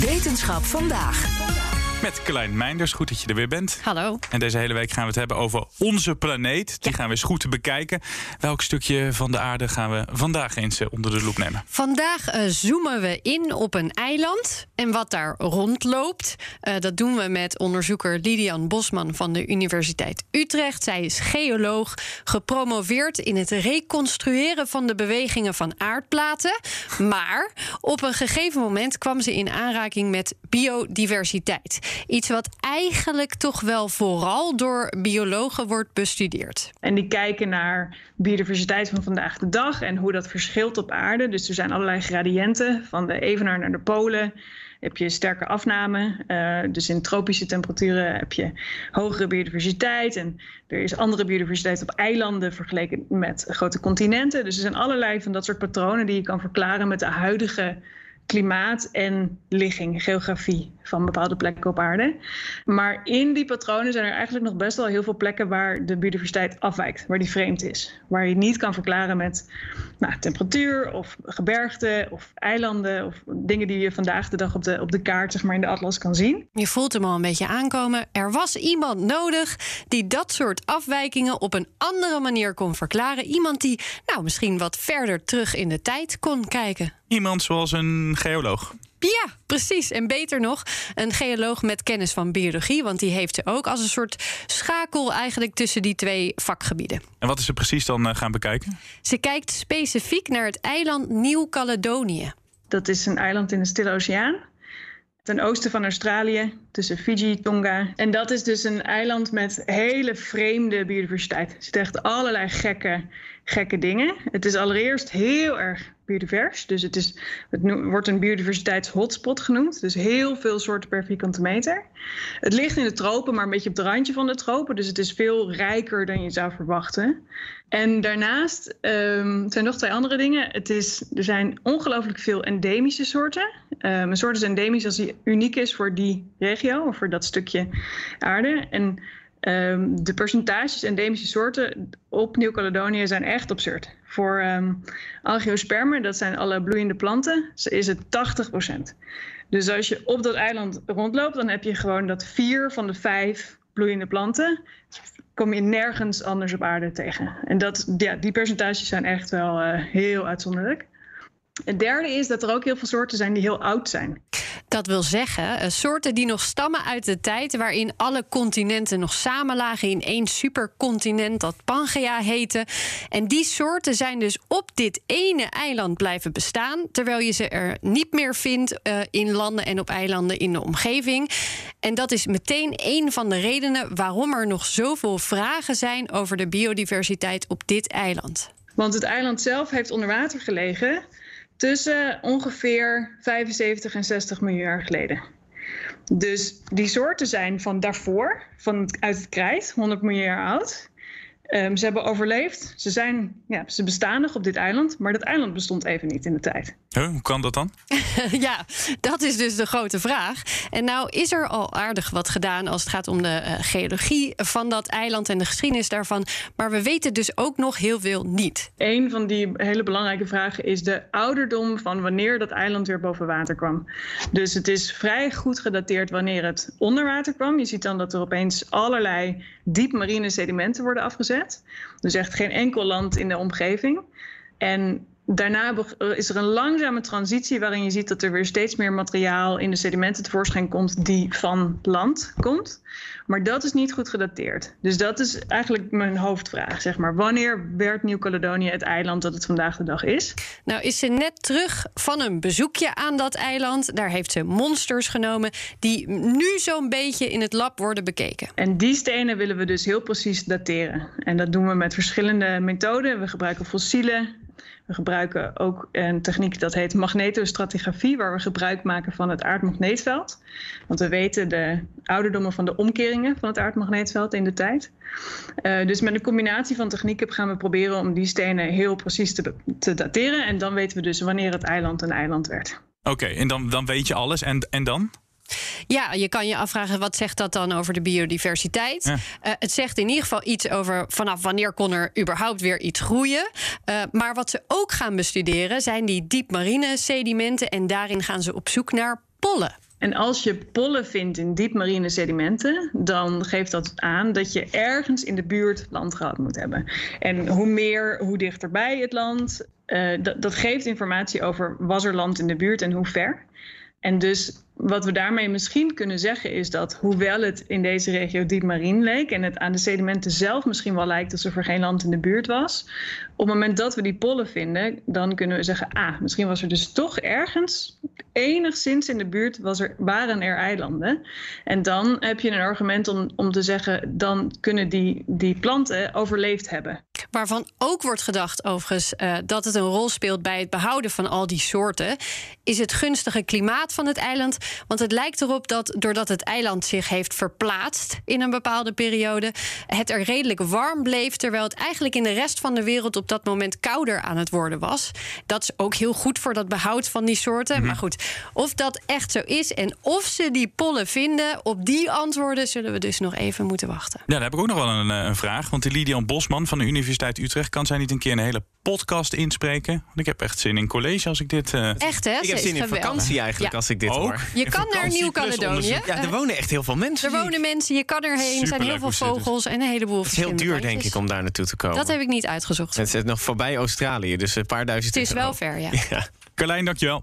Wetenschap vandaag. Met Klein Meinders, goed dat je er weer bent. Hallo. En deze hele week gaan we het hebben over onze planeet. Die gaan we eens goed bekijken. Welk stukje van de aarde gaan we vandaag eens eh, onder de loep nemen? Vandaag uh, zoomen we in op een eiland en wat daar rondloopt. Uh, dat doen we met onderzoeker Lidian Bosman van de Universiteit Utrecht. Zij is geoloog, gepromoveerd in het reconstrueren van de bewegingen van aardplaten. Maar op een gegeven moment kwam ze in aanraking met biodiversiteit. Iets wat eigenlijk toch wel vooral door biologen wordt bestudeerd. En die kijken naar biodiversiteit van vandaag de dag en hoe dat verschilt op aarde. Dus er zijn allerlei gradiënten van de evenaar naar de polen heb je sterke afname. Uh, dus in tropische temperaturen heb je hogere biodiversiteit. En er is andere biodiversiteit op eilanden vergeleken met grote continenten. Dus er zijn allerlei van dat soort patronen die je kan verklaren met de huidige klimaat en ligging, geografie van bepaalde plekken op aarde. Maar in die patronen zijn er eigenlijk nog best wel heel veel plekken waar de biodiversiteit afwijkt, waar die vreemd is. Waar je niet kan verklaren met nou, temperatuur of gebergte of eilanden of dingen die je vandaag de dag op de, op de kaart, zeg maar in de atlas kan zien. Je voelt hem al een beetje aankomen. Er was iemand nodig die dat soort afwijkingen op een andere manier kon verklaren. Iemand die nou misschien wat verder terug in de tijd kon kijken. Iemand zoals een geoloog. Ja, precies. En beter nog, een geoloog met kennis van biologie, want die heeft ze ook als een soort schakel eigenlijk tussen die twee vakgebieden. En wat is ze precies dan uh, gaan bekijken? Ze kijkt specifiek naar het eiland Nieuw-Caledonië. Dat is een eiland in de Stille Oceaan. Ten oosten van Australië, tussen Fiji, Tonga. En dat is dus een eiland met hele vreemde biodiversiteit. Er zitten echt allerlei gekke, gekke dingen. Het is allereerst heel erg biodivers. Dus het, is, het wordt een biodiversiteitshotspot genoemd. Dus heel veel soorten per vierkante meter. Het ligt in de tropen, maar een beetje op het randje van de tropen. Dus het is veel rijker dan je zou verwachten. En daarnaast um, zijn nog twee andere dingen. Het is, er zijn ongelooflijk veel endemische soorten. Um, een soort is endemisch als die uniek is voor die regio of voor dat stukje aarde. En Um, de percentages endemische soorten op Nieuw-Caledonië zijn echt absurd. Voor um, angiospermen, dat zijn alle bloeiende planten, is het 80%. Dus als je op dat eiland rondloopt, dan heb je gewoon dat vier van de vijf bloeiende planten kom je nergens anders op aarde tegen. En dat, ja, die percentages zijn echt wel uh, heel uitzonderlijk. Het derde is dat er ook heel veel soorten zijn die heel oud zijn. Dat wil zeggen, soorten die nog stammen uit de tijd waarin alle continenten nog samen lagen in één supercontinent dat Pangea heette. En die soorten zijn dus op dit ene eiland blijven bestaan, terwijl je ze er niet meer vindt uh, in landen en op eilanden in de omgeving. En dat is meteen een van de redenen waarom er nog zoveel vragen zijn over de biodiversiteit op dit eiland. Want het eiland zelf heeft onder water gelegen tussen ongeveer 75 en 60 miljoen jaar geleden. Dus die soorten zijn van daarvoor, van uit het krijt, 100 miljoen jaar oud. Um, ze hebben overleefd. Ze, zijn, ja, ze bestaan nog op dit eiland, maar dat eiland bestond even niet in de tijd. Huh, hoe kan dat dan? ja, dat is dus de grote vraag. En nou is er al aardig wat gedaan als het gaat om de uh, geologie van dat eiland en de geschiedenis daarvan. Maar we weten dus ook nog heel veel niet. Een van die hele belangrijke vragen is de ouderdom van wanneer dat eiland weer boven water kwam. Dus het is vrij goed gedateerd wanneer het onder water kwam. Je ziet dan dat er opeens allerlei diepmarine sedimenten worden afgezet. Dus echt geen enkel land in de omgeving. En daarna is er een langzame transitie waarin je ziet dat er weer steeds meer materiaal in de sedimenten tevoorschijn komt die van land komt. Maar dat is niet goed gedateerd. Dus dat is eigenlijk mijn hoofdvraag, zeg maar. Wanneer werd Nieuw-Caledonië het eiland dat het vandaag de dag is? Nou is ze net terug van een bezoekje aan dat eiland. Daar heeft ze monsters genomen die nu zo'n beetje in het lab worden bekeken. En die stenen willen we dus heel precies dateren. En dat doen we met verschillende methoden. We gebruiken fossielen, We gebruiken ook een techniek dat heet magnetostratigrafie, waar we gebruik maken van het aardmagneetveld. Want we weten de ouderdommen van de omkeringen van het aardmagneetveld in de tijd. Uh, dus met een combinatie van technieken gaan we proberen om die stenen heel precies te, te dateren. En dan weten we dus wanneer het eiland een eiland werd. Oké, en dan, dan weet je alles. En, en dan? Ja, je kan je afvragen wat zegt dat dan over de biodiversiteit. Ja. Uh, het zegt in ieder geval iets over vanaf wanneer kon er überhaupt weer iets groeien. Uh, maar wat ze ook gaan bestuderen zijn die diepmarine sedimenten en daarin gaan ze op zoek naar pollen. En als je pollen vindt in diepmarine sedimenten, dan geeft dat aan dat je ergens in de buurt land gehad moet hebben. En hoe meer, hoe dichterbij het land, uh, dat, dat geeft informatie over was er land in de buurt en hoe ver. En dus wat we daarmee misschien kunnen zeggen is dat, hoewel het in deze regio diep marien leek en het aan de sedimenten zelf misschien wel lijkt alsof er geen land in de buurt was, op het moment dat we die pollen vinden, dan kunnen we zeggen, ah, misschien was er dus toch ergens, enigszins in de buurt, was er, waren er eilanden. En dan heb je een argument om, om te zeggen, dan kunnen die, die planten overleefd hebben. Waarvan ook wordt gedacht, overigens, uh, dat het een rol speelt bij het behouden van al die soorten, is het gunstige klimaat van het eiland. Want het lijkt erop dat doordat het eiland zich heeft verplaatst in een bepaalde periode, het er redelijk warm bleef, terwijl het eigenlijk in de rest van de wereld op dat moment kouder aan het worden was. Dat is ook heel goed voor dat behoud van die soorten. Mm -hmm. Maar goed, of dat echt zo is en of ze die pollen vinden, op die antwoorden zullen we dus nog even moeten wachten. Ja, daar heb ik ook nog wel een, een vraag. Want die Lidian Bosman van de Universiteit Utrecht kan zij niet een keer een hele podcast inspreken? Want ik heb echt zin in college als ik dit. Uh... Echt, hè? Ik heb zin in vakantie eigenlijk Ja. als ik dit Ook? hoor. Je kan naar Nieuw-Caledonië. Ja, er wonen echt heel veel mensen. er wonen mensen, je kan erheen. Er zijn heel veel zit vogels en een heleboel Het is heel duur, denk ik, om daar naartoe te komen. Dat heb ik niet uitgezocht. Het is nog voorbij Australië, dus een paar duizend Het is euro. wel ver, ja. Ja. Carlijn, dankjewel.